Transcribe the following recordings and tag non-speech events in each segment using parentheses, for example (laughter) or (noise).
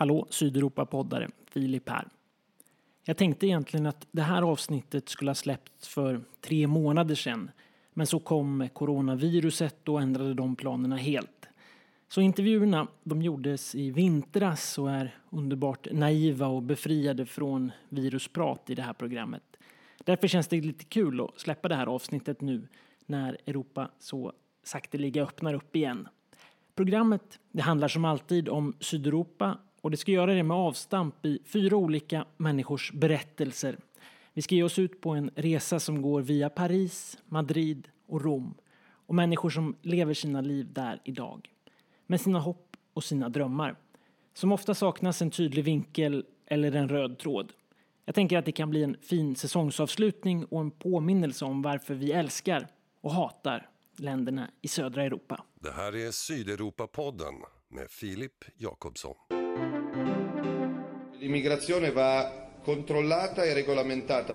Hallå Sydeuropa-poddare, Filip här. Jag tänkte egentligen att det här avsnittet skulle ha släppts för tre månader sedan. Men så kom coronaviruset och ändrade de planerna helt. Så intervjuerna de gjordes i vintras och är underbart naiva och befriade från virusprat i det här programmet. Därför känns det lite kul att släppa det här avsnittet nu när Europa så sakteliga öppnar upp igen. Programmet det handlar som alltid om Sydeuropa och det ska göra det med avstamp i fyra olika människors berättelser. Vi ska ge oss ut på en resa som går via Paris, Madrid och Rom och människor som lever sina liv där idag. Med sina hopp och sina drömmar. Som ofta saknas en tydlig vinkel eller en röd tråd. Jag tänker att det kan bli en fin säsongsavslutning och en påminnelse om varför vi älskar och hatar länderna i södra Europa. Det här är Sydeuropa-podden med Filip Jakobsson. L'immigrazione va controllata e regolamentata.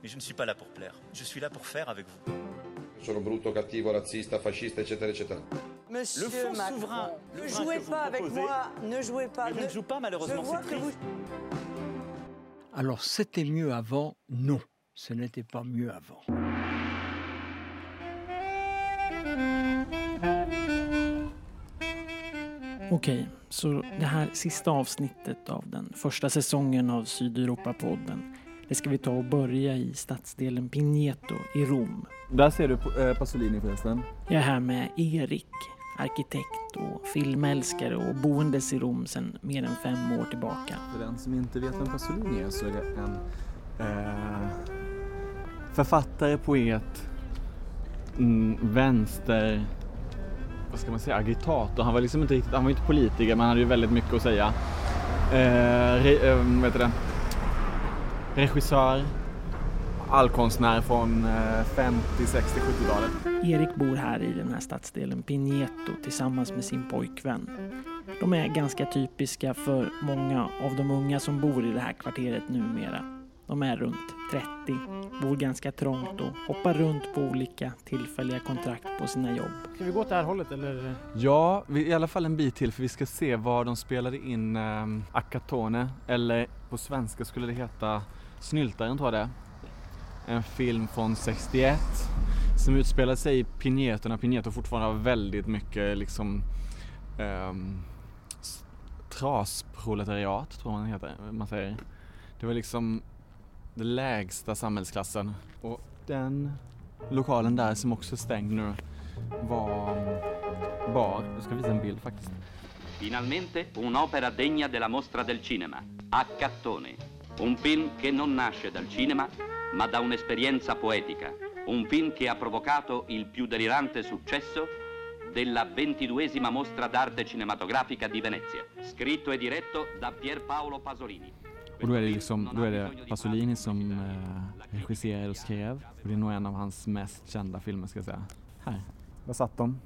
Mais je ne suis pas là pour plaire. Je suis là pour faire avec vous. Sono brutto, cattivo, razzista, fascista, eccetera, eccetera. Monsieur Le fond Macron, souverain, ne le jouez pas avec moi, ne jouez pas. mais vous ne jouez pas, malheureusement, Je c'est vous... Alors c'était mieux avant? Non, ce n'était pas mieux avant. Okej, så det här sista avsnittet av den första säsongen av Sydeuropa-podden det ska vi ta och börja i stadsdelen Pineto i Rom. Där ser du eh, Pasolini förresten. Jag är här med Erik, arkitekt och filmälskare och boendes i Rom sedan mer än fem år tillbaka. För den som inte vet vem Pasolini är så är det en eh, författare, poet, mm, vänster, vad ska man säga, agitator. Han var liksom inte riktigt, han var inte politiker men han hade ju väldigt mycket att säga. Eh, re, eh, vad heter det? Regissör, allkonstnär från eh, 50, 60, 70-talet. Erik bor här i den här stadsdelen Pineto tillsammans med sin pojkvän. De är ganska typiska för många av de unga som bor i det här kvarteret numera. De är runt 30, bor ganska trångt och hoppar runt på olika tillfälliga kontrakt på sina jobb. Ska vi gå åt det här hållet eller? Ja, vi, i alla fall en bit till för vi ska se var de spelade in eh, Akatone eller på svenska skulle det heta Snyltaren tror jag det. En film från 61 som utspelar sig i Pineto när Pineto fortfarande har väldigt mycket liksom s- trasproletariat tror man heter, man säger. Det var liksom den lägsta samhällsklassen och den lokalen där som också är stängd nu var bar. Jag ska visa en bild faktiskt. Finalmente un'opera degna della mostra del cinema, Accattone, un film che non nasce dal cinema, ma da un'esperienza poetica, un film che ha provocato il più delirante successo della ventiduesima mostra d'arte cinematografica di Venezia, scritto e diretto da Pierpaolo Pasolini. Och då är det liksom, då är det Pasolini som eh, regisserade och skrev. Och det är nog en av hans mest kända filmer ska jag säga. Här, där satt de.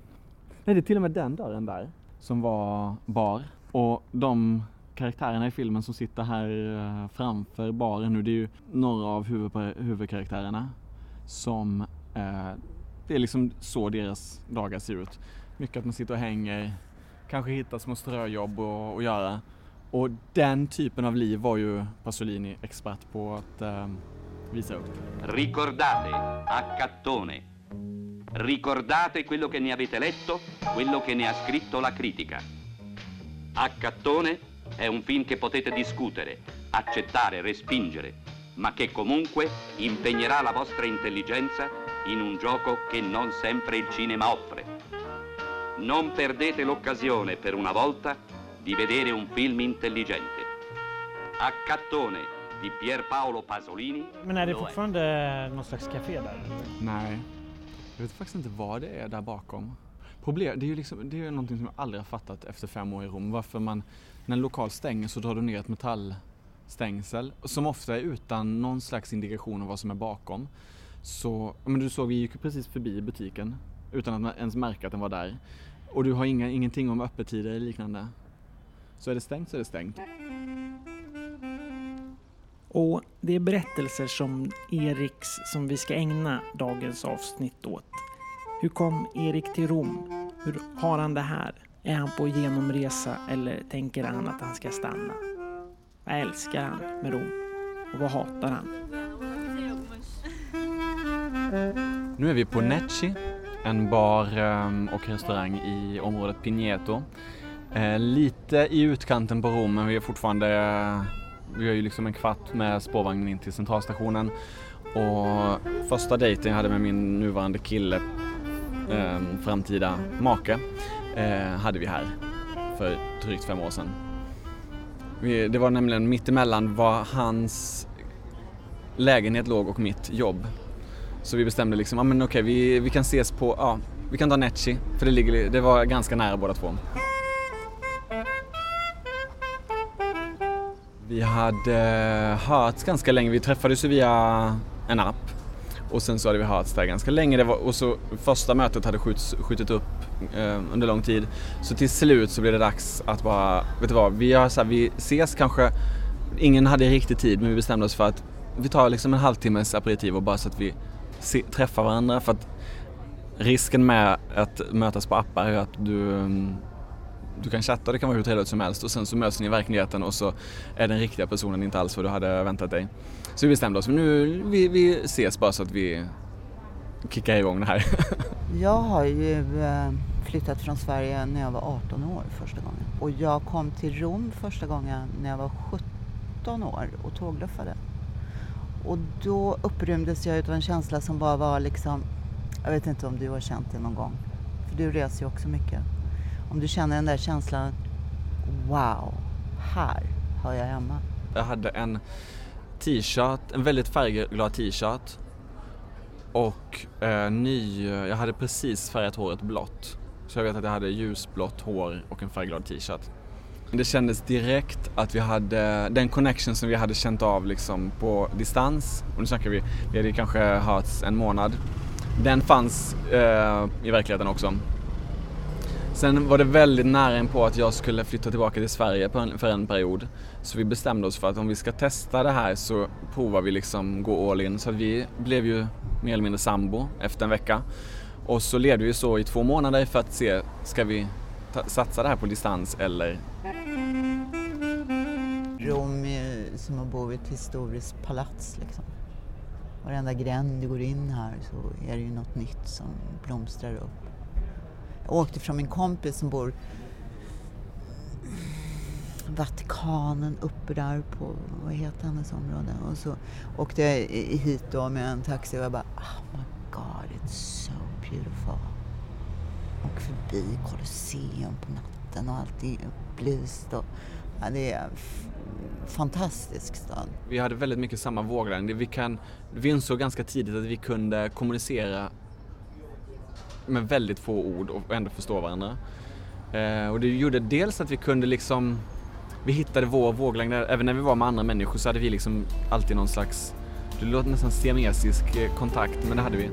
Nej, det är till och med den dörren där som var bar. Och de karaktärerna i filmen som sitter här eh, framför baren nu, det är ju några av huvud, huvudkaraktärerna som eh, det är liksom så deras dagar ser ut. Mycket att man sitter och hänger, kanske hittar små ströjobb och göra. Och den typen av liv var ju Pasolini expert på att eh, visa upp. Ricordate Accattone. Ricordate quello che ne avete letto, quello che ne ha scritto la critica. Accattone è un film che potete discutere, accettare, respingere, ma che comunque impegnerà la vostra intelligenza in un gioco che non sempre il cinema offre. Non perdete l'occasione per una volta di vedere un film intelligente. Accattone di Pierpaolo Pasolini. Men är det fortfarande någon slags café där? Nej, jag vet faktiskt inte vad det är där bakom. Problem, det är ju liksom, det är någonting som jag aldrig har fattat efter fem år i Rom. Varför man, när en lokal stänger så drar du ner ett metallstängsel som ofta är utan någon slags indikation om vad som är bakom. Så, men du såg, vi gick precis förbi butiken utan att man ens märka att den var där. Och du har inga, ingenting om öppettider eller liknande. Så är det stängt så är det stängt. Och det är berättelser som Eriks som vi ska ägna dagens avsnitt åt. Hur kom Erik till Rom? Hur har han det här? Är han på genomresa eller tänker han att han ska stanna? Vad älskar han med Rom? Och vad hatar han? Nu är vi på Necci, en bar ehm, och restaurang i området Pineto. Eh, lite i utkanten på Rom, men vi är fortfarande, eh, vi har ju liksom en kvart med spårvagnen in till centralstationen. Och första dejten jag hade med min nuvarande kille, eh, framtida make, eh, hade vi här för drygt fem år sedan. Vi, det var nämligen mittemellan var hans lägenhet låg och mitt jobb. Så vi bestämde liksom, ja men okej vi, vi kan ses på, ja vi kan ta Netchi för det, ligger, det var ganska nära båda två. Vi hade eh, hörts ganska länge, vi träffades ju via en app. Och sen så hade vi hörts där ganska länge. Det var, och så första mötet hade skjuts, skjutit upp eh, under lång tid. Så till slut så blev det dags att bara, vet du vad, vi, gör så här, vi ses kanske, ingen hade riktigt tid men vi bestämde oss för att vi tar liksom en halvtimmes aperitiv och bara så att vi se, träffar varandra. För att risken med att mötas på appar är att du mm, du kan chatta, det kan vara hur trevligt som helst och sen så möts ni i verkligheten och så är den riktiga personen inte alls vad du hade väntat dig. Så vi bestämde oss, men nu vi, vi ses bara så att vi kickar igång det här. (laughs) Jag har ju eh, flyttat från Sverige när jag var 18 år första gången. Och jag kom till Rom första gången när jag var 17 år och tågluffade. Och då upprymdes jag utav en känsla som bara var liksom, jag vet inte om du har känt det någon gång. För du reser ju också mycket. Om du känner den där känslan, wow, här hör jag hemma. Jag hade en t-shirt, en väldigt färgglad t-shirt och eh, ny, jag hade precis färgat håret blått. Så jag vet att jag hade ljusblått hår och en färgglad t-shirt. Det kändes direkt att vi hade den connection som vi hade känt av liksom på distans. Och nu snackar vi, vi hade kanske hörts en månad. Den fanns eh, i verkligheten också. Sen var det väldigt nära in på att jag skulle flytta tillbaka till Sverige för en period. Så vi bestämde oss för att om vi ska testa det här så provar vi liksom gå all in. Så vi blev ju mer eller mindre sambo efter en vecka. Och så levde vi så i två månader för att se, ska vi satsa det här på distans eller? Rom är som att bo i ett historiskt palats liksom. Varenda gränd du går in här så är det ju något nytt som blomstrar upp. Jag åkte från min kompis som bor Vatikanen uppe där på, vad heter hennes område? Och så åkte jag hit då med en taxi och jag bara, ah, oh my god, it's so beautiful. Och förbi Colosseum på natten och allt är upplyst. Och, ja, det är en fantastisk stad. Vi hade väldigt mycket samma våglängd. Vi, kan, vi insåg ganska tidigt att vi kunde kommunicera med väldigt få ord och ändå förstå varandra. Eh, och det gjorde dels att vi kunde liksom, vi hittade vår våglängd, även när vi var med andra människor så hade vi liksom alltid någon slags, det låter nästan siamesisk eh, kontakt, men det hade vi.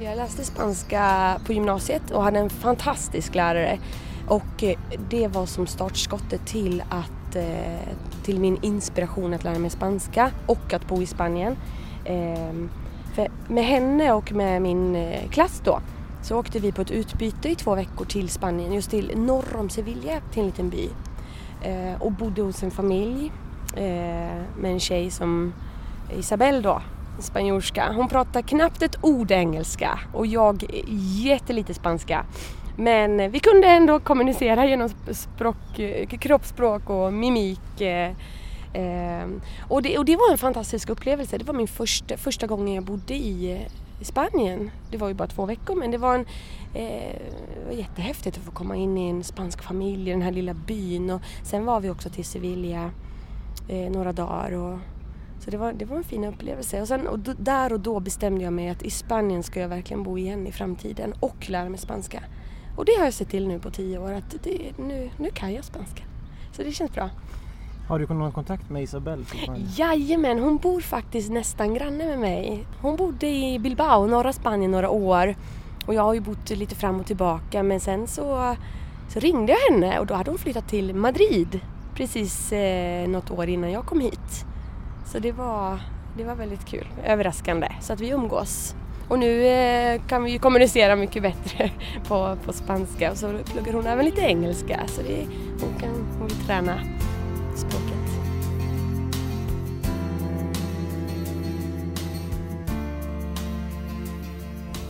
Jag läste spanska på gymnasiet och hade en fantastisk lärare och eh, det var som startskottet till att eh, till min inspiration att lära mig spanska och att bo i Spanien. Ehm, för med henne och med min eh, klass då så åkte vi på ett utbyte i två veckor till Spanien, just till norr om Sevilla, till en liten by. Eh, och bodde hos en familj eh, med en tjej som Isabel då, spanjorska. Hon pratar knappt ett ord engelska och jag jättelite spanska. Men vi kunde ändå kommunicera genom språk, kroppsspråk och mimik. Eh, ehm, och, det, och det var en fantastisk upplevelse. Det var min första, första gången jag bodde i, eh, Spanien. Det var ju bara två veckor men det var, en, eh, det var jättehäftigt att få komma in i en spansk familj i den här lilla byn. Och sen var vi också till Sevilla eh, några dagar. Och, så det var, det var en fin upplevelse. Och, sen, och då, där och då bestämde jag mig att i Spanien ska jag verkligen bo igen i framtiden och lära mig spanska. Och det har jag sett till nu på tio år att det, nu, nu kan jag spanska. Så det känns bra. Har du någon kontakt med Isabel? Jajamän, hon bor faktiskt nästan granne med mig. Hon bodde i Bilbao, norra Spanien, några år. Och jag har ju bott lite fram och tillbaka men sen så, så ringde jag henne och då hade hon flyttat till Madrid precis eh, något år innan jag kom hit. Så det var, det var väldigt kul, överraskande. Så att vi umgås. Och nu eh, kan vi kommunicera mycket bättre (laughs) på, på spanska och så pluggar hon även lite engelska så det, hon kan hon vill träna språket.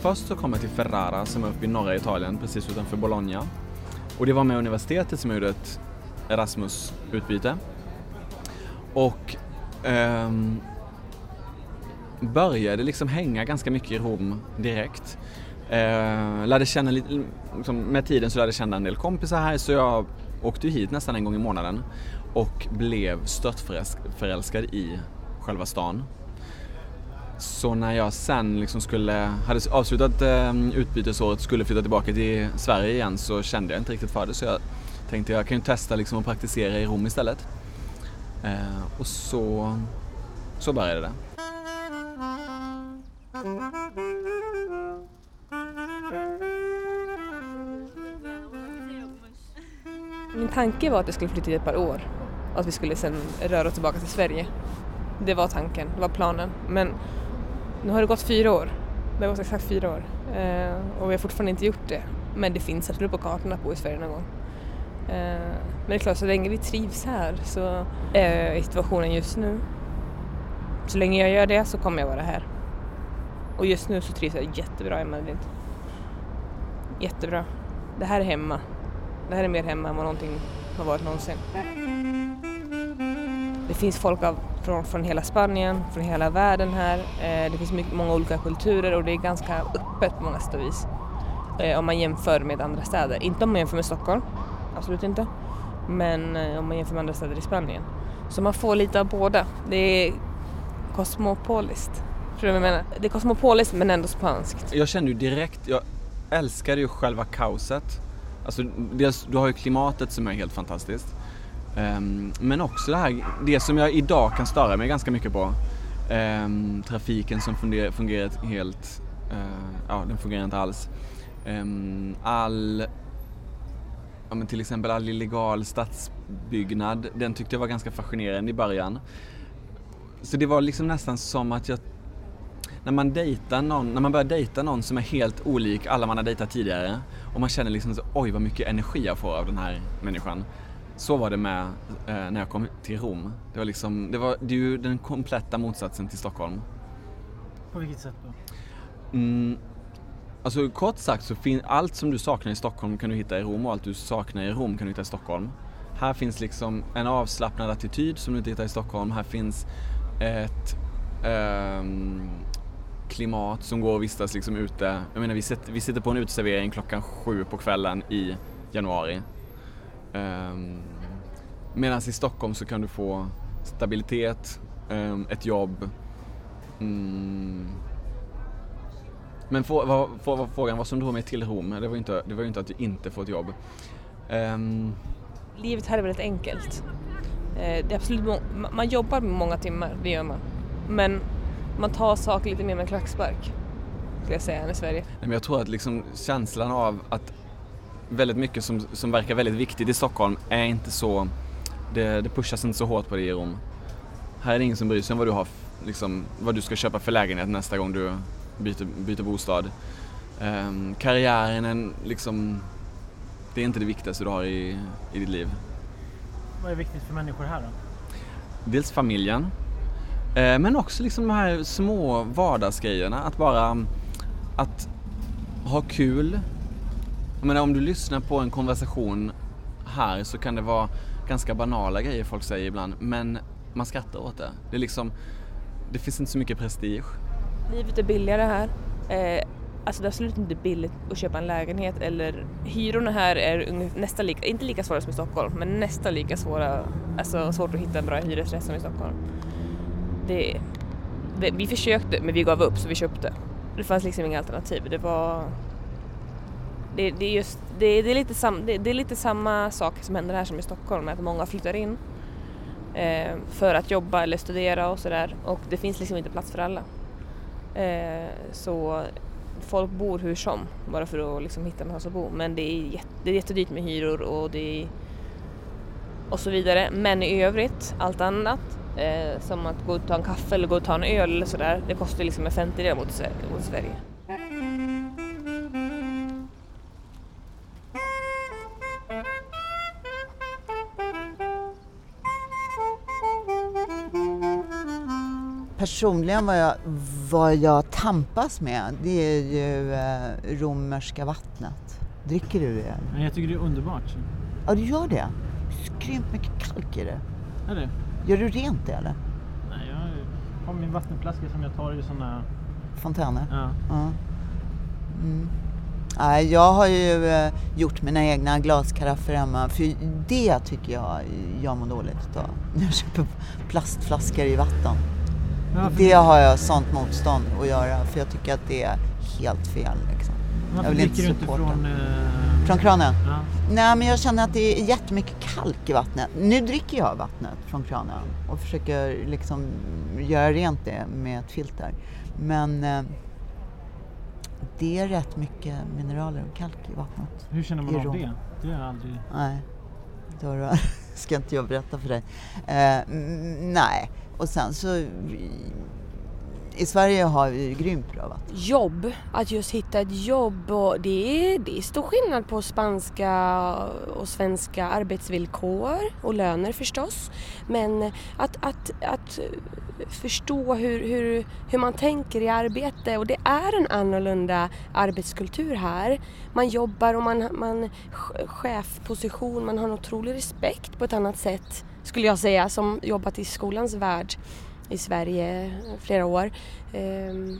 Först så kom jag till Ferrara som är uppe i norra Italien precis utanför Bologna. Och det var med universitetet som jag gjorde ett Erasmus-utbyte. Och ehm, började liksom hänga ganska mycket i Rom direkt. Eh, lärde känna lite, liksom, med tiden så lärde jag känna en del kompisar här så jag åkte hit nästan en gång i månaden och blev störtförälskad i själva stan. Så när jag sen liksom skulle, hade avslutat eh, utbytesåret skulle flytta tillbaka till Sverige igen så kände jag inte riktigt för det så jag tänkte jag kan ju testa liksom att praktisera i Rom istället. Eh, och så, så började det. Min tanke var att jag skulle flytta i ett par år och att vi skulle sen röra oss tillbaka till Sverige. Det var tanken, det var planen. Men nu har det gått fyra år. Det har gått exakt fyra år eh, och vi har fortfarande inte gjort det. Men det finns absolut på kartan att bo i Sverige någon gång. Eh, men det är klart, så länge vi trivs här så är situationen just nu. Så länge jag gör det så kommer jag vara här. Och just nu så trivs jag jättebra i Madrid. Jättebra. Det här är hemma. Det här är mer hemma än vad någonting har varit någonsin. Det finns folk av, från, från hela Spanien, från hela världen här. Eh, det finns mycket, många olika kulturer och det är ganska öppet på många sätt och vis. Eh, om man jämför med andra städer. Inte om man jämför med Stockholm, absolut inte. Men eh, om man jämför med andra städer i Spanien. Så man får lite av båda. Det är kosmopoliskt. Förstår du vad jag menar? Det är kosmopoliskt men ändå spanskt. Jag kände ju direkt, jag älskade ju själva kaoset. Alltså dels, du har ju klimatet som är helt fantastiskt. Um, men också det här, det som jag idag kan störa mig ganska mycket på. Um, trafiken som fungerar, fungerar helt, uh, ja den fungerar inte alls. Um, all, ja men till exempel all illegal stadsbyggnad, den tyckte jag var ganska fascinerande i början. Så det var liksom nästan som att jag när man dejtar någon, när man börjar dejta någon som är helt olik alla man har dejtat tidigare och man känner liksom så, oj vad mycket energi jag får av den här människan. Så var det med eh, när jag kom till Rom. Det var liksom, det var det är ju den kompletta motsatsen till Stockholm. På vilket sätt då? Mm, alltså kort sagt så finns allt som du saknar i Stockholm kan du hitta i Rom och allt du saknar i Rom kan du hitta i Stockholm. Här finns liksom en avslappnad attityd som du inte hittar i Stockholm. Här finns ett um, klimat som går att vistas liksom ute. Jag menar vi sitter, vi sitter på en uteservering klockan sju på kvällen i januari. Um, Medan i Stockholm så kan du få stabilitet, um, ett jobb. Mm. Men få, vad, få, vad, frågan vad som drog mig till Rom, det var ju inte, det var inte att du inte får ett jobb. Um, Livet här är väldigt enkelt. Eh, det är absolut man jobbar många timmar, det gör man. Men man tar saker lite mer med klackspark, skulle jag säga, än i Sverige. Men jag tror att liksom känslan av att väldigt mycket som, som verkar väldigt viktigt i Stockholm är inte så, det, det pushas inte så hårt på det i Rom. Här är det ingen som bryr sig om vad du, har, liksom, vad du ska köpa för lägenhet nästa gång du byter, byter bostad. Um, karriären är liksom, det är inte det viktigaste du har i, i ditt liv. Vad är viktigt för människor här då? Dels familjen, Eh, men också liksom de här små vardagsgrejerna. Att bara mm, att ha kul. Jag menar, om du lyssnar på en konversation här så kan det vara ganska banala grejer folk säger ibland, men man skrattar åt det. Det är liksom, det finns inte så mycket prestige. Livet är billigare här. Eh, alltså det är absolut inte billigt att köpa en lägenhet eller hyrorna här är nästan lika, inte lika svåra som i Stockholm, men nästan lika svåra, alltså svårt att hitta en bra hyresrätt som i Stockholm. Det, det, vi försökte men vi gav upp så vi köpte. Det fanns liksom inga alternativ. Det var det, det, är just, det, det, är lite sam, det, det, är lite samma sak som händer här som i Stockholm, att många flyttar in eh, för att jobba eller studera och sådär och det finns liksom inte plats för alla. Eh, så folk bor hur som bara för att liksom hitta någonstans att bo men det är, jätte, det är jättedyrt med hyror och det är, och så vidare. Men i övrigt, allt annat, eh, som att gå och ta en kaffe eller gå och ta en öl eller sådär, det kostar liksom en femtedel mot, mot Sverige. Personligen vad jag, vad jag tampas med det är ju eh, romerska vattnet. Dricker du det? Men jag tycker det är underbart. Ja, du gör det? Grymt mycket kalk i det. Är det? Gör du rent det eller? Nej, jag har min vattenflaska som jag tar i såna... Fontäner? Ja. Ja. Mm. Nej, jag har ju eh, gjort mina egna glaskaraffer hemma. För det tycker jag jag mår dåligt av. (laughs) Jag köper plastflaskor i vatten. Ja, Det har jag sånt motstånd att göra. För jag tycker att det är helt fel. Liksom. Varför jag vill dricker du inte supporta. från... Eh... Från kranen? Ja. Nej, men jag känner att det är jättemycket kalk i vattnet. Nu dricker jag vattnet från kranen och försöker liksom göra rent det med ett filter. Men eh, det är rätt mycket mineraler och kalk i vattnet. Hur känner man av det? Det har jag aldrig... Nej, då (laughs) ska inte jag berätta för dig. Eh, nej, och sen så i Sverige har vi grymt bra vatten. Jobb, att just hitta ett jobb och det är, det är stor skillnad på spanska och svenska arbetsvillkor och löner förstås. Men att, att, att förstå hur, hur, hur man tänker i arbete och det är en annorlunda arbetskultur här. Man jobbar och man, man chefposition, man har en otrolig respekt på ett annat sätt skulle jag säga som jobbat i skolans värld i Sverige flera år. Ehm,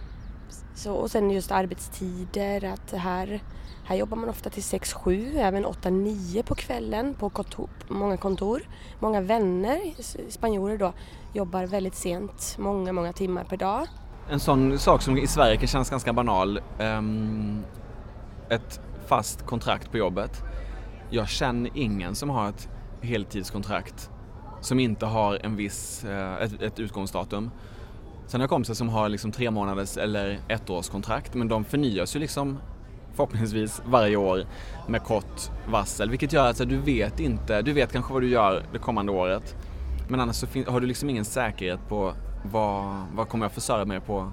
så, och sen just arbetstider, att här, här jobbar man ofta till 6-7, även 8-9 på kvällen på kontor, på många kontor. Många vänner, spanjorer då, jobbar väldigt sent, många, många timmar per dag. En sån sak som i Sverige kan kännas ganska banal. ehm, ett fast kontrakt på jobbet. Jag känner ingen som har ett heltidskontrakt som inte har en viss, eh, ett, ett utgångsdatum. Sen har jag kompisar som har liksom tre månaders eller ett års kontrakt men de förnyas ju liksom förhoppningsvis varje år med kort varsel vilket gör att du vet inte, du vet kanske vad du gör det kommande året men annars så har du liksom ingen säkerhet på vad, vad kommer jag försörja mig på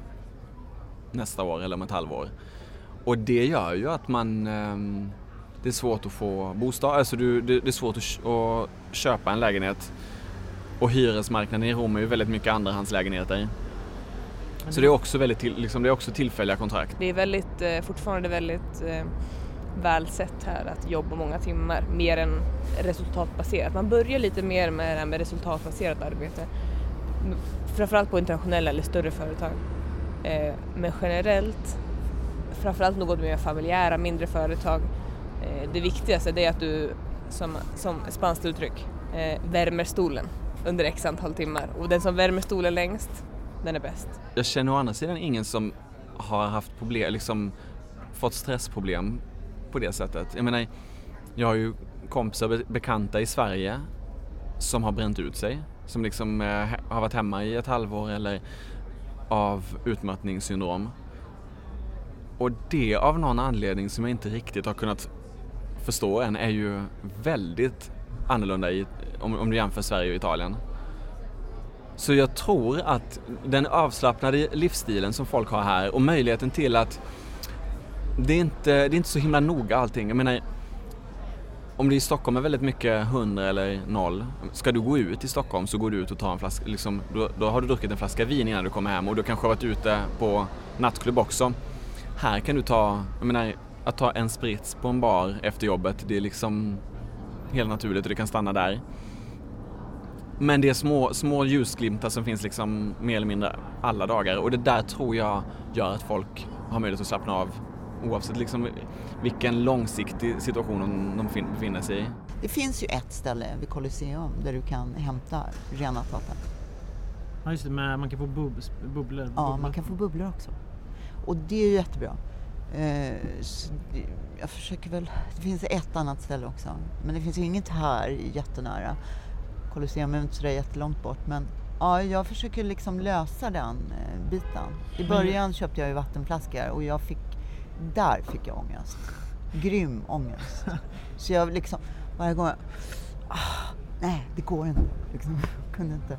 nästa år eller om ett halvår. Och det gör ju att man ehm, det är svårt att få bostad, alltså det, är svårt att köpa en lägenhet och hyresmarknaden i Rom är ju väldigt mycket andrahandslägenheter. Så det är också väldigt till, liksom, det är också tillfälliga kontrakt. Det är väldigt, eh, fortfarande väldigt eh, väl sett här att jobba många timmar mer än resultatbaserat. Man börjar lite mer med det här med resultatbaserat arbete. Framförallt på internationella eller större företag. Eh, men generellt, framförallt något mer familjära, mindre företag. Eh, det viktigaste det är att du, som, som spanskt uttryck, eh, värmer stolen under x antal timmar. Och den som värmer stolen längst, den är bäst. Jag känner å andra sidan ingen som har haft problem, liksom fått stressproblem på det sättet. Jag menar, jag har ju kompisar, och bekanta i Sverige som har bränt ut sig. Som liksom eh, har varit hemma i ett halvår eller av utmattningssyndrom. Och det av någon anledning som jag inte riktigt har kunnat förstå än är ju väldigt annorlunda i, om, om du jämför Sverige och Italien. Så jag tror att den avslappnade livsstilen som folk har här och möjligheten till att det är inte, det är inte så himla noga allting. Jag menar, om det i Stockholm är väldigt mycket 100 eller 0, ska du gå ut i Stockholm så går du ut och tar en flaska, liksom, då, då har du druckit en flaska vin innan du kommer hem och du kanske har varit ute på nattklubb också. Här kan du ta, jag menar, att ta en sprits på en bar efter jobbet, det är liksom helt naturligt och det kan stanna där. Men det är små, små ljusglimtar som finns liksom mer eller mindre alla dagar och det där tror jag gör att folk har möjlighet att slappna av oavsett liksom vilken långsiktig situation de, de fin- befinner sig i. Det finns ju ett ställe vid Colosseum där du kan hämta renat vatten. Ja just det, men man kan få bub bubblor. Ja, bubblor. man kan få bubblor också. Och det är ju jättebra. Eh, jag försöker väl, det finns ett annat ställe också. Men det finns ju inget här jättenära. Colosseum är inte sådär jättelångt bort. Men ja, jag försöker liksom lösa den eh, biten. I början köpte jag ju vattenflaskor och jag fick, där fick jag ångest. Grym ångest. (laughs) Så jag liksom, varje gång jag, ah, nej, det går inte. Liksom, kunde inte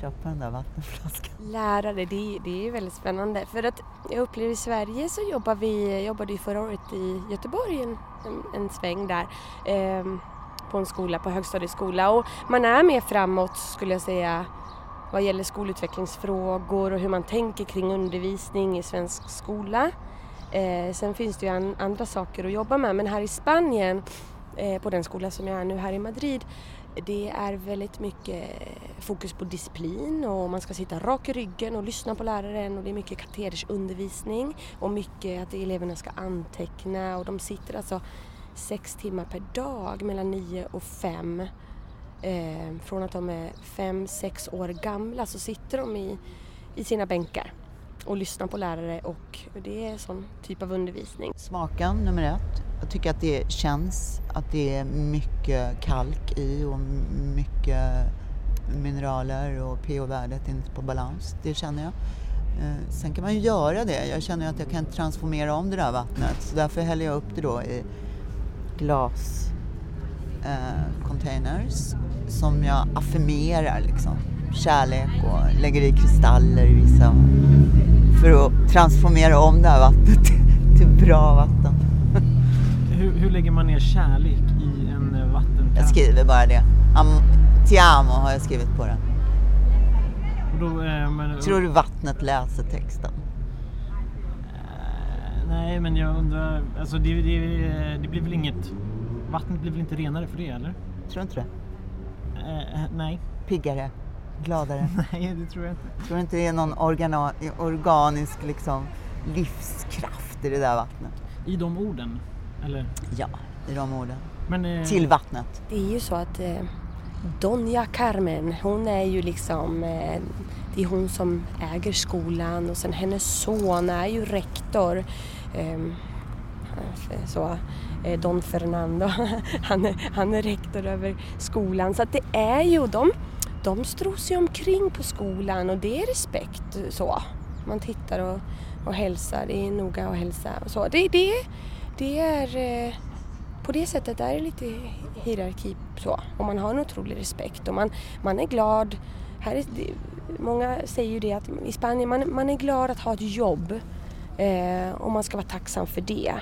köpa den där vattenflaskan. Lärare, det, det är väldigt spännande. För att jag upplever i Sverige så jobbar vi, jobbade ju förra året i Göteborg en, en, en sväng där. Ehm, på en skola, på högstadieskola. Och man är mer framåt skulle jag säga vad gäller skolutvecklingsfrågor och hur man tänker kring undervisning i svensk skola. Eh, sen finns det ju an, andra saker att jobba med men här i Spanien, eh, på den skola som jag är nu här i Madrid, det är väldigt mycket fokus på disciplin och man ska sitta rak i ryggen och lyssna på läraren och det är mycket katedersundervisning och mycket att eleverna ska anteckna och de sitter alltså sex timmar per dag mellan nio och fem. Eh, från att de är fem, sex år gamla så sitter de i, i sina bänkar och lyssnar på lärare och det är en sån typ av undervisning. Smaken nummer ett. Jag tycker att det känns att det är mycket kalk i och mycket mineraler och pH-värdet är inte på balans. Det känner jag. Eh, sen kan man ju göra det. Jag känner att jag kan transformera om det där vattnet så därför häller jag upp det då i glascontainers eh, som jag affirmerar liksom. Kärlek och lägger i kristaller i vissa för att transformera om det här vattnet (laughs) till bra vatten. Hur, hur lägger man ner kärlek i en eh, vattenkanna? Jag skriver bara det. Am, ti amo har jag skrivit på den. Då, eh, men, Tror du vattnet läser texten? Eh, nej, men jag undrar, alltså det, det, det blir väl inget, vattnet blir väl inte renare för det eller? Tror du inte det? Eh, eh, nej. Piggare? Gladare? (laughs) nej, det tror jag inte. Tror du inte det är någon organa, organisk liksom, livskraft i det där vattnet? I de orden? Eller? Ja, i de orden. Men, eh, Till vattnet. Det är ju så att eh, Donja Carmen, hon är ju liksom, eh, det är hon som äger skolan och sen hennes son är ju rektor. Ehm, så, eh, Don Fernando, (laughs) han är, han är rektor över skolan. Så att det är ju, de, de stros ju omkring på skolan och det är respekt så. Man tittar och, och hälsar, det är noga att hälsa och så. Det, det, det är, eh, på det sättet är det lite hierarki så. Och man har en otrolig respekt och man, man är glad. Här är, många säger ju det att i Spanien, man, man är glad att ha ett jobb eh, och man ska vara tacksam för det.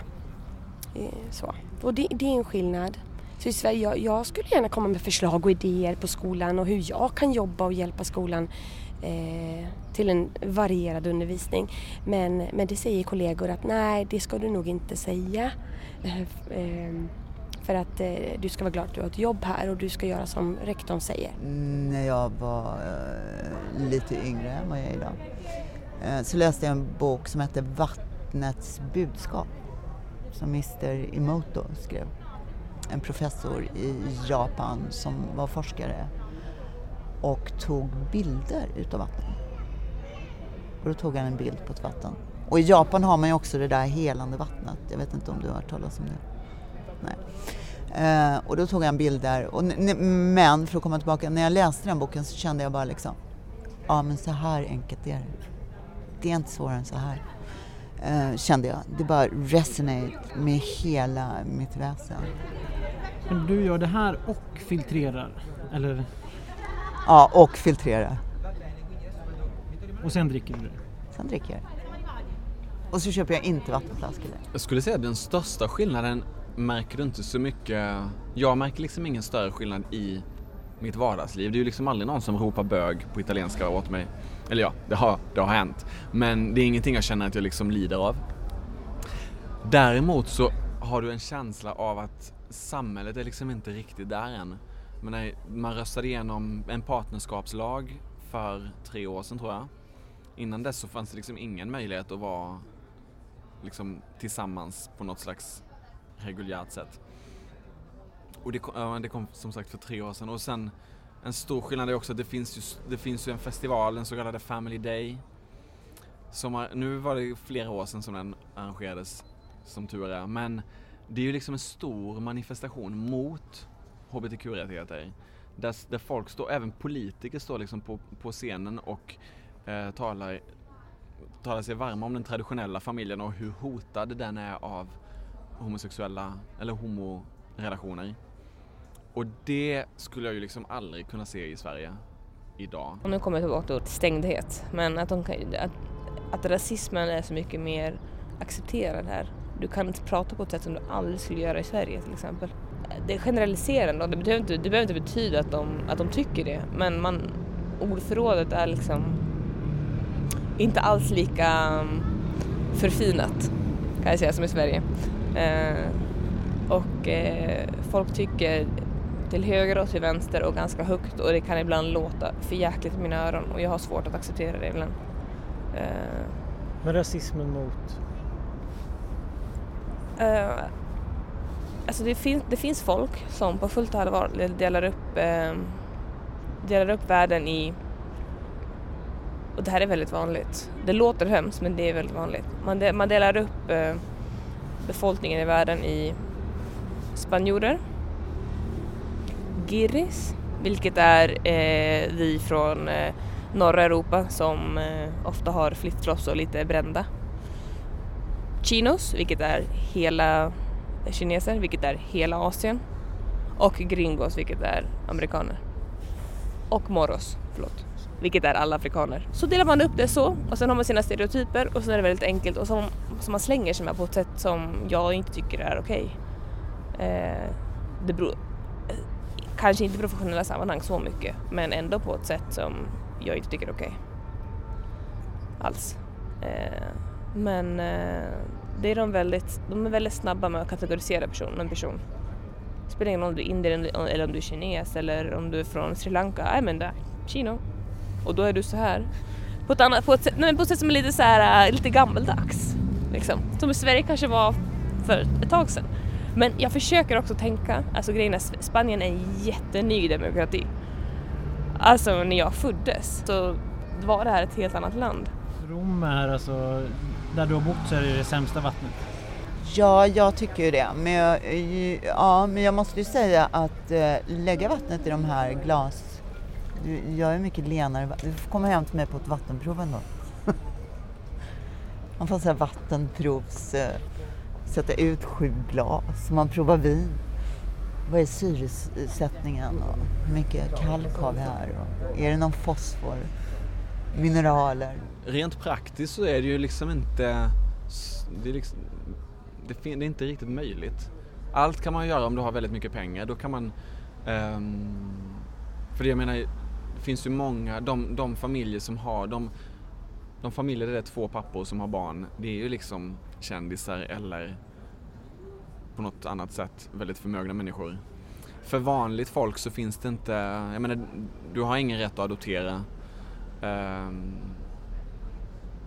Eh, så. Och det, det, är en skillnad. Så i Sverige, jag, jag, skulle gärna komma med förslag och idéer på skolan och hur jag kan jobba och hjälpa skolan eh, till en varierad undervisning. Men, men det säger kollegor att nej, det ska du nog inte säga. Eh, ehm, för att eh, du ska vara glad att du har ett jobb här och du ska göra som rektorn säger. Mm, när jag var eh, lite yngre än vad jag är idag eh, så läste jag en bok som hette Vattnets budskap som Mr Emoto skrev. En professor i Japan som var forskare och tog bilder utav vatten. Och då tog han en bild på ett vatten. Och i Japan har man ju också det där helande vattnet. Jag vet inte om du har hört talas om det? Nej. Eh, och då tog han bilder. Och, men för att komma tillbaka, när jag läste den boken så kände jag bara liksom, ja men så här enkelt är det. Det är inte svårare än så här. Eh, kände jag. Det bara resonate med hela mitt väsen. Men du gör det här och filtrerar, eller? Ja, och filtrerar. Och sen dricker du det? Sen dricker jag Och så köper jag inte vattenflaskor. Jag skulle säga att den största skillnaden märker du inte så mycket. Jag märker liksom ingen större skillnad i mitt vardagsliv. Det är ju liksom aldrig någon som ropar bög på italienska åt mig. Eller ja, det har, det har hänt. Men det är ingenting jag känner att jag liksom lider av. Däremot så har du en känsla av att samhället är liksom inte riktigt där än. Men man röstade igenom en partnerskapslag för tre år sedan tror jag. Innan dess så fanns det liksom ingen möjlighet att vara liksom tillsammans på något slags reguljärt sätt. Och det kom, det kom som sagt för tre år sedan och sen en stor skillnad är också att det finns ju, det finns ju en festival, den så kallade Family Day. Som har, nu var det flera år sedan som den arrangerades, som tur är. Men det är ju liksom en stor manifestation mot hbtq-rättigheter. Där, där folk står, även politiker står liksom på, på scenen och eh, talar, talar sig varma om den traditionella familjen och hur hotad den är av homosexuella eller homorelationer. Och det skulle jag ju liksom aldrig kunna se i Sverige idag. Och nu kommer jag tillbaka till stängdhet, men att, de kan, att, att rasismen är så mycket mer accepterad här. Du kan inte prata på ett sätt som du aldrig skulle göra i Sverige till exempel. Det är generaliserande det behöver inte, det behöver inte betyda att de, att de tycker det, men man, ordförrådet är liksom inte alls lika um, förfinat kan jag säga som i Sverige. Eh, och eh, folk tycker till höger och till vänster och ganska högt och det kan ibland låta för jäkligt i mina öron och jag har svårt att acceptera det ibland. Eh, Men rasismen mot? Alltså det, fin det finns folk som på fullt allvar delar upp, eh, delar upp världen i och det här är väldigt vanligt. Det låter hemskt men det är väldigt vanligt. Man, de man delar upp eh, befolkningen i världen i spanjorer, giris, vilket är eh, vi från eh, norra Europa som eh, ofta har flipflops och lite brända. Chinos, vilket är hela kineser, vilket är hela Asien. Och gringos, vilket är amerikaner. Och moros, förlåt, vilket är alla afrikaner. Så delar man upp det så och sen har man sina stereotyper och så är det väldigt enkelt och som, som man slänger sig med på ett sätt som jag inte tycker är okej. Eh, det beror, eh, kanske inte i professionella sammanhang så mycket men ändå på ett sätt som jag inte tycker är okej. Alls. Eh, men eh, det är de väldigt, de är väldigt snabba med att kategorisera person, en person. Det spelar ingen roll om du är indier eller om du är kines eller om du är från Sri Lanka. Nej men that, Chino. Och då är du så här. På ett, annat, på ett, sätt, nej, på ett sätt som är lite så här, äh, lite gammaldags. Liksom. Som i Sverige kanske var för ett tag sedan. Men jag försöker också tänka, alltså grejen är Spanien är en jätteny demokrati. Alltså när jag föddes så var det här ett helt annat land. Rom är alltså, där du har bott så är det det sämsta vattnet. Ja, jag tycker ju det. Men jag, ja, men jag måste ju säga att äh, lägga vattnet i de här glas... Jag är mycket lenare. Du får komma hem till mig på ett vattenprov ändå. (laughs) Man får säga vattenprovs... Äh, sätta ut sju glas. Man provar vin. Vad är syresättningen och hur mycket kalk har vi här? Och är det någon fosfor? Mineraler? Rent praktiskt så är det ju liksom inte... Det är, liksom, det, det är inte riktigt möjligt. Allt kan man göra om du har väldigt mycket pengar. Då kan man... Um, för det jag menar, det finns ju många, de, de familjer som har, de, de familjer där det är två pappor som har barn, det är ju liksom kändisar eller på något annat sätt väldigt förmögna människor. För vanligt folk så finns det inte, jag menar, du har ingen rätt att adoptera. Um,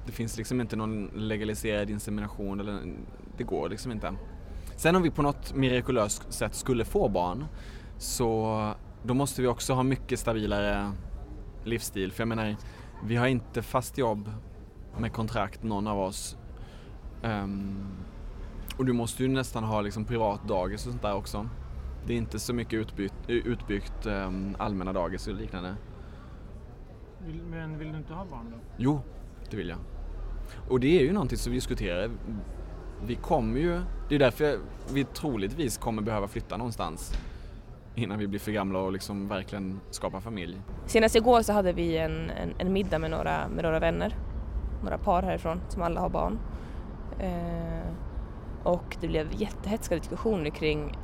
det finns liksom inte någon legaliserad insemination, eller, det går liksom inte. Sen om vi på något mirakulöst sätt skulle få barn så då måste vi också ha mycket stabilare livsstil. För jag menar, vi har inte fast jobb med kontrakt någon av oss. Um, och du måste ju nästan ha liksom privat dagis och sånt där också. Det är inte så mycket utbyggt, utbyggt um, allmänna dagis och liknande. Vill, men vill du inte ha barn då? Jo, det vill jag. Och det är ju någonting som vi diskuterar. Vi kommer ju, det är därför vi troligtvis kommer behöva flytta någonstans innan vi blir för gamla och liksom verkligen skapa familj. Senast igår så hade vi en, en, en middag med några, med några vänner, några par härifrån som alla har barn. Eh, och det blev jättehetsade diskussioner kring,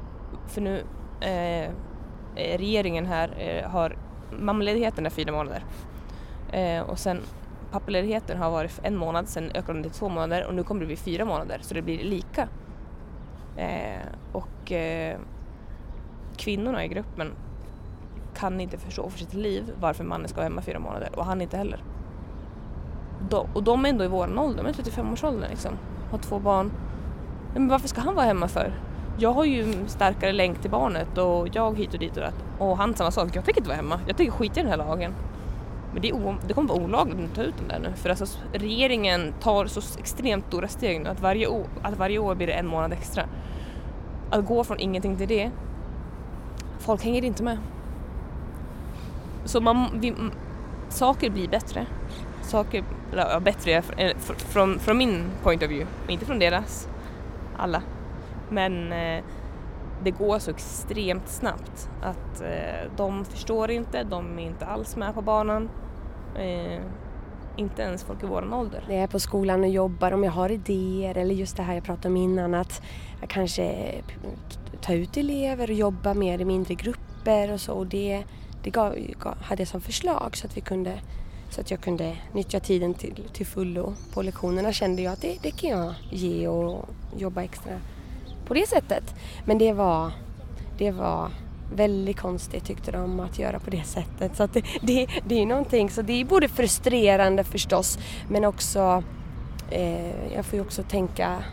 för nu eh, regeringen här eh, har, mammaledigheten är fyra månader eh, och sen pappaledigheten har varit en månad, sen ökade den till två månader och nu kommer det bli fyra månader så det blir lika. Eh, och eh, kvinnorna i gruppen kan inte förstå för sitt liv varför mannen ska vara hemma fyra månader och han inte heller. De, och de är ändå i våran ålder, de är 35-årsåldern liksom, har två barn. Men varför ska han vara hemma för? Jag har ju en starkare länk till barnet och jag hit och dit och att. Och han samma sak, jag tänker inte vara hemma. Jag tänker skita i den här lagen. Men det, det kommer vara olagligt att ta ut den där nu för alltså regeringen tar så extremt stora steg nu att varje, år, att varje år blir det en månad extra. Att gå från ingenting till det, folk hänger inte med. Så man, vi, saker blir bättre. Saker, ja, bättre eh, från, från min point of view, inte från deras alla. Men eh, det går så extremt snabbt att eh, de förstår inte, de är inte alls med på banan. Eh, inte ens folk i vår ålder. När jag är på skolan och jobbar, om jag har idéer eller just det här jag pratade om innan att jag kanske ta ut elever och jobba mer i mindre grupper och så. Och det det gav, gav, hade jag som förslag så att, vi kunde, så att jag kunde nyttja tiden till, till fullo på lektionerna kände jag att det, det kan jag ge och jobba extra på det sättet. Men det var, det var väldigt konstigt tyckte de att göra på det sättet. Så att det, det, det är någonting, så det är både frustrerande förstås men också eh, jag får ju också tänka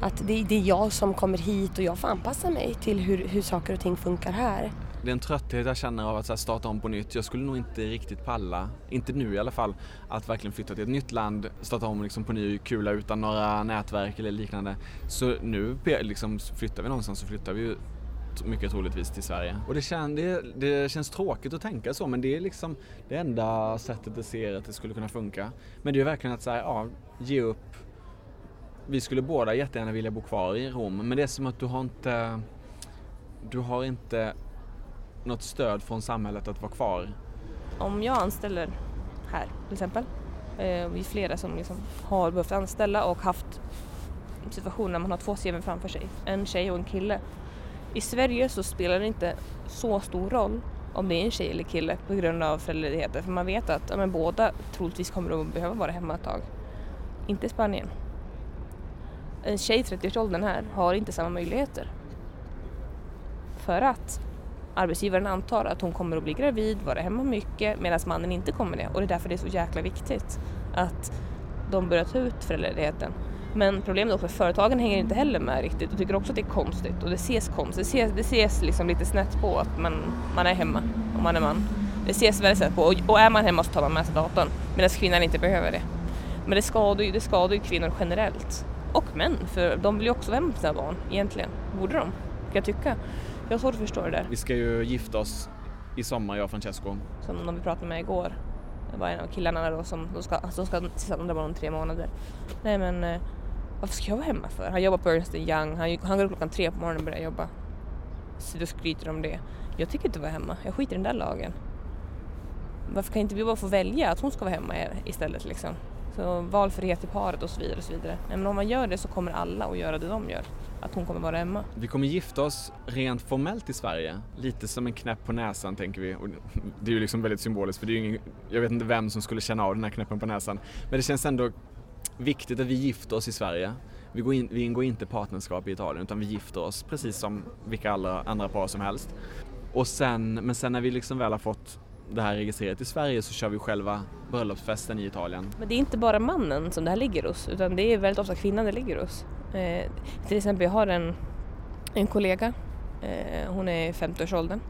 att det, det, är jag som kommer hit och jag får anpassa mig till hur, hur saker och ting funkar här. Det är en trötthet jag känner av att starta om på nytt. Jag skulle nog inte riktigt palla, inte nu i alla fall, att verkligen flytta till ett nytt land, starta om liksom på ny kula utan några nätverk eller liknande. Så nu liksom, flyttar vi någonstans så flyttar vi mycket troligtvis till Sverige. Och det, kän, det, det, känns tråkigt att tänka så men det är liksom det enda sättet att se att det skulle kunna funka. Men det är verkligen att säga, ja, ge upp. Vi skulle båda jättegärna vilja bo kvar i Rom men det är som att du har inte du har inte något stöd från samhället att vara kvar? Om jag anställer här till exempel, eh, vi är flera som liksom har behövt anställa och haft situationer där man har två CV framför sig, en tjej och en kille. I Sverige så spelar det inte så stor roll om det är en tjej eller kille på grund av föräldraledigheter för man vet att ja, men båda troligtvis kommer att behöva vara hemma ett tag. Inte i Spanien. En tjej i 30-årsåldern här har inte samma möjligheter. För att arbetsgivaren antar att hon kommer att bli gravid, vara hemma mycket medan mannen inte kommer det och det är därför det är så jäkla viktigt att de börjar ta ut föräldraledigheten. Men problemet är också att företagen hänger inte heller med riktigt och tycker också att det är konstigt och det ses konstigt. Det ses, det ses liksom lite snett på att man, man är hemma om man är man. Det ses väldigt snett på och, och är man hemma så tar man med sig datorn medan kvinnan inte behöver det. Men det skadar ju, det skadar ju kvinnor generellt. Och män, för de vill ju också vara hemma med sina barn egentligen. Borde de, kan jag tycka. Jag har svårt att förstå det där. Vi ska ju gifta oss i sommar, jag och Francesco. Som de vi pratade med igår. Det var en av killarna då som de ska, alltså de ska tillsammans där om tre månader. Nej men eh, varför ska jag vara hemma för? Han jobbar på Ernst Young, han, han går upp klockan tre på morgonen och börjar jobba. Så då skryter om det. Jag tycker inte vara hemma, jag skiter i den där lagen. Varför kan inte vi bara få välja att hon ska vara hemma istället liksom? Så valfrihet i paret och så vidare. Och så vidare. Men om man gör det så kommer alla att göra det de gör. Att hon kommer vara hemma. Vi kommer gifta oss rent formellt i Sverige. Lite som en knäpp på näsan tänker vi. Och det är ju liksom väldigt symboliskt för det är ju ingen, jag vet inte vem som skulle känna av den här knäppen på näsan. Men det känns ändå viktigt att vi gifter oss i Sverige. Vi, går in, vi ingår inte partnerskap i Italien utan vi gifter oss precis som vilka alla andra par som helst. Och sen, men sen när vi liksom väl har fått det här registrerat i Sverige så kör vi själva bröllopsfesten i Italien. Men det är inte bara mannen som det här ligger hos utan det är väldigt ofta kvinnan det ligger hos. Eh, till exempel jag har en, en kollega, eh, hon är 50-årsåldern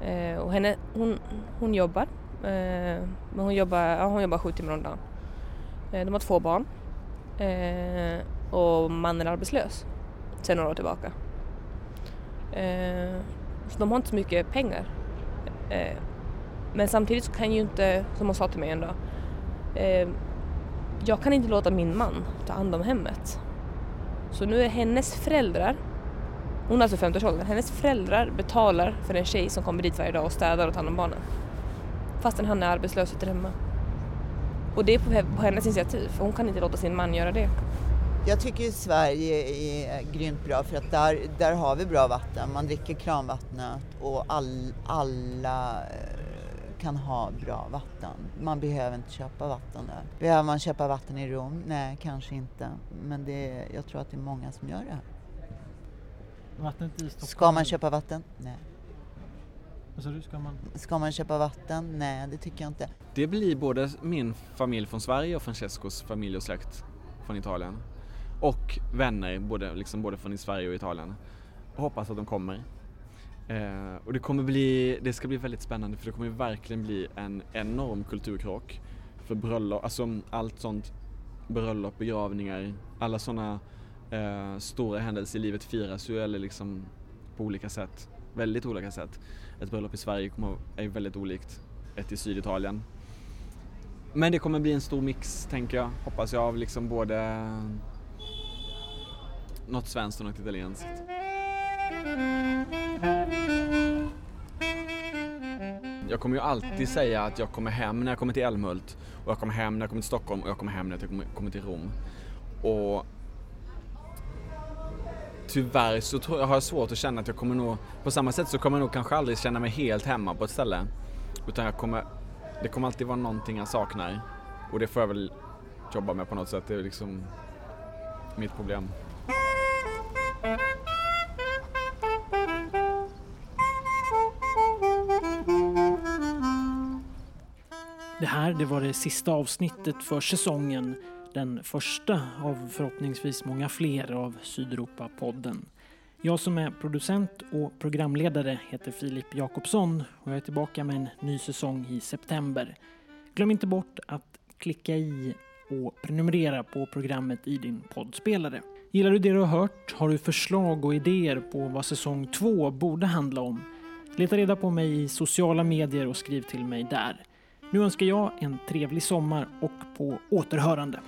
eh, och henne, hon, hon jobbar, eh, men hon jobbar, ja, hon jobbar sju timmar om dagen. Eh, de har två barn eh, och mannen är arbetslös sedan några år tillbaka. Eh, så de har inte så mycket pengar eh, men samtidigt så kan ju inte, som hon sa till mig en dag, eh, jag kan inte låta min man ta hand om hemmet. Så nu är hennes föräldrar, hon är alltså 50-årsåldern, hennes föräldrar betalar för en tjej som kommer dit varje dag och städar och tar hand om barnen. Fastän han är arbetslös och sitter hemma. Och det är på, hennes initiativ, för hon kan inte låta sin man göra det. Jag tycker Sverige är grymt bra för att där, där har vi bra vatten. Man dricker kranvattnet och all, alla kan ha bra vatten. Man behöver inte köpa vatten där. Behöver man köpa vatten i Rom? Nej, kanske inte. Men det, jag tror att det är många som gör det här. Vattnet i Stockholm? Ska man köpa vatten? Nej. Alltså, ska, man... ska man köpa vatten? Nej, det tycker jag inte. Det blir både min familj från Sverige och Francescos familj och släkt från Italien. Och vänner, både, liksom både från Sverige och Italien. Och hoppas att de kommer. Eh, och det kommer bli, det ska bli väldigt spännande för det kommer verkligen bli en enorm kulturkrock. För bröllop, alltså allt sånt, bröllop, begravningar, alla sådana eh, stora händelser i livet firas ju eller liksom på olika sätt, väldigt olika sätt. Ett bröllop i Sverige kommer, är ju väldigt olikt ett i Syditalien. Men det kommer bli en stor mix tänker jag, hoppas jag, av liksom både något svenskt och något italienskt. Jag kommer ju alltid säga att jag kommer hem när jag kommer till Älmhult och jag kommer hem när jag kommer till Stockholm och jag kommer hem när jag kommer, kommer till Rom. Och tyvärr så tror jag, har jag svårt att känna att jag kommer nog, på samma sätt så kommer jag nog kanske aldrig känna mig helt hemma på ett ställe. Utan jag kommer, det kommer alltid vara någonting jag saknar. Och det får jag väl jobba med på något sätt, det är liksom mitt problem. Det här det var det sista avsnittet för säsongen. Den första av förhoppningsvis många fler av Sydeuropa-podden. Jag som är producent och programledare heter Filip Jakobsson och jag är tillbaka med en ny säsong i september. Glöm inte bort att klicka i och prenumerera på programmet i din poddspelare. Gillar du det du har hört? Har du förslag och idéer på vad säsong två borde handla om? Leta reda på mig i sociala medier och skriv till mig där. Nu önskar jag en trevlig sommar och på återhörande.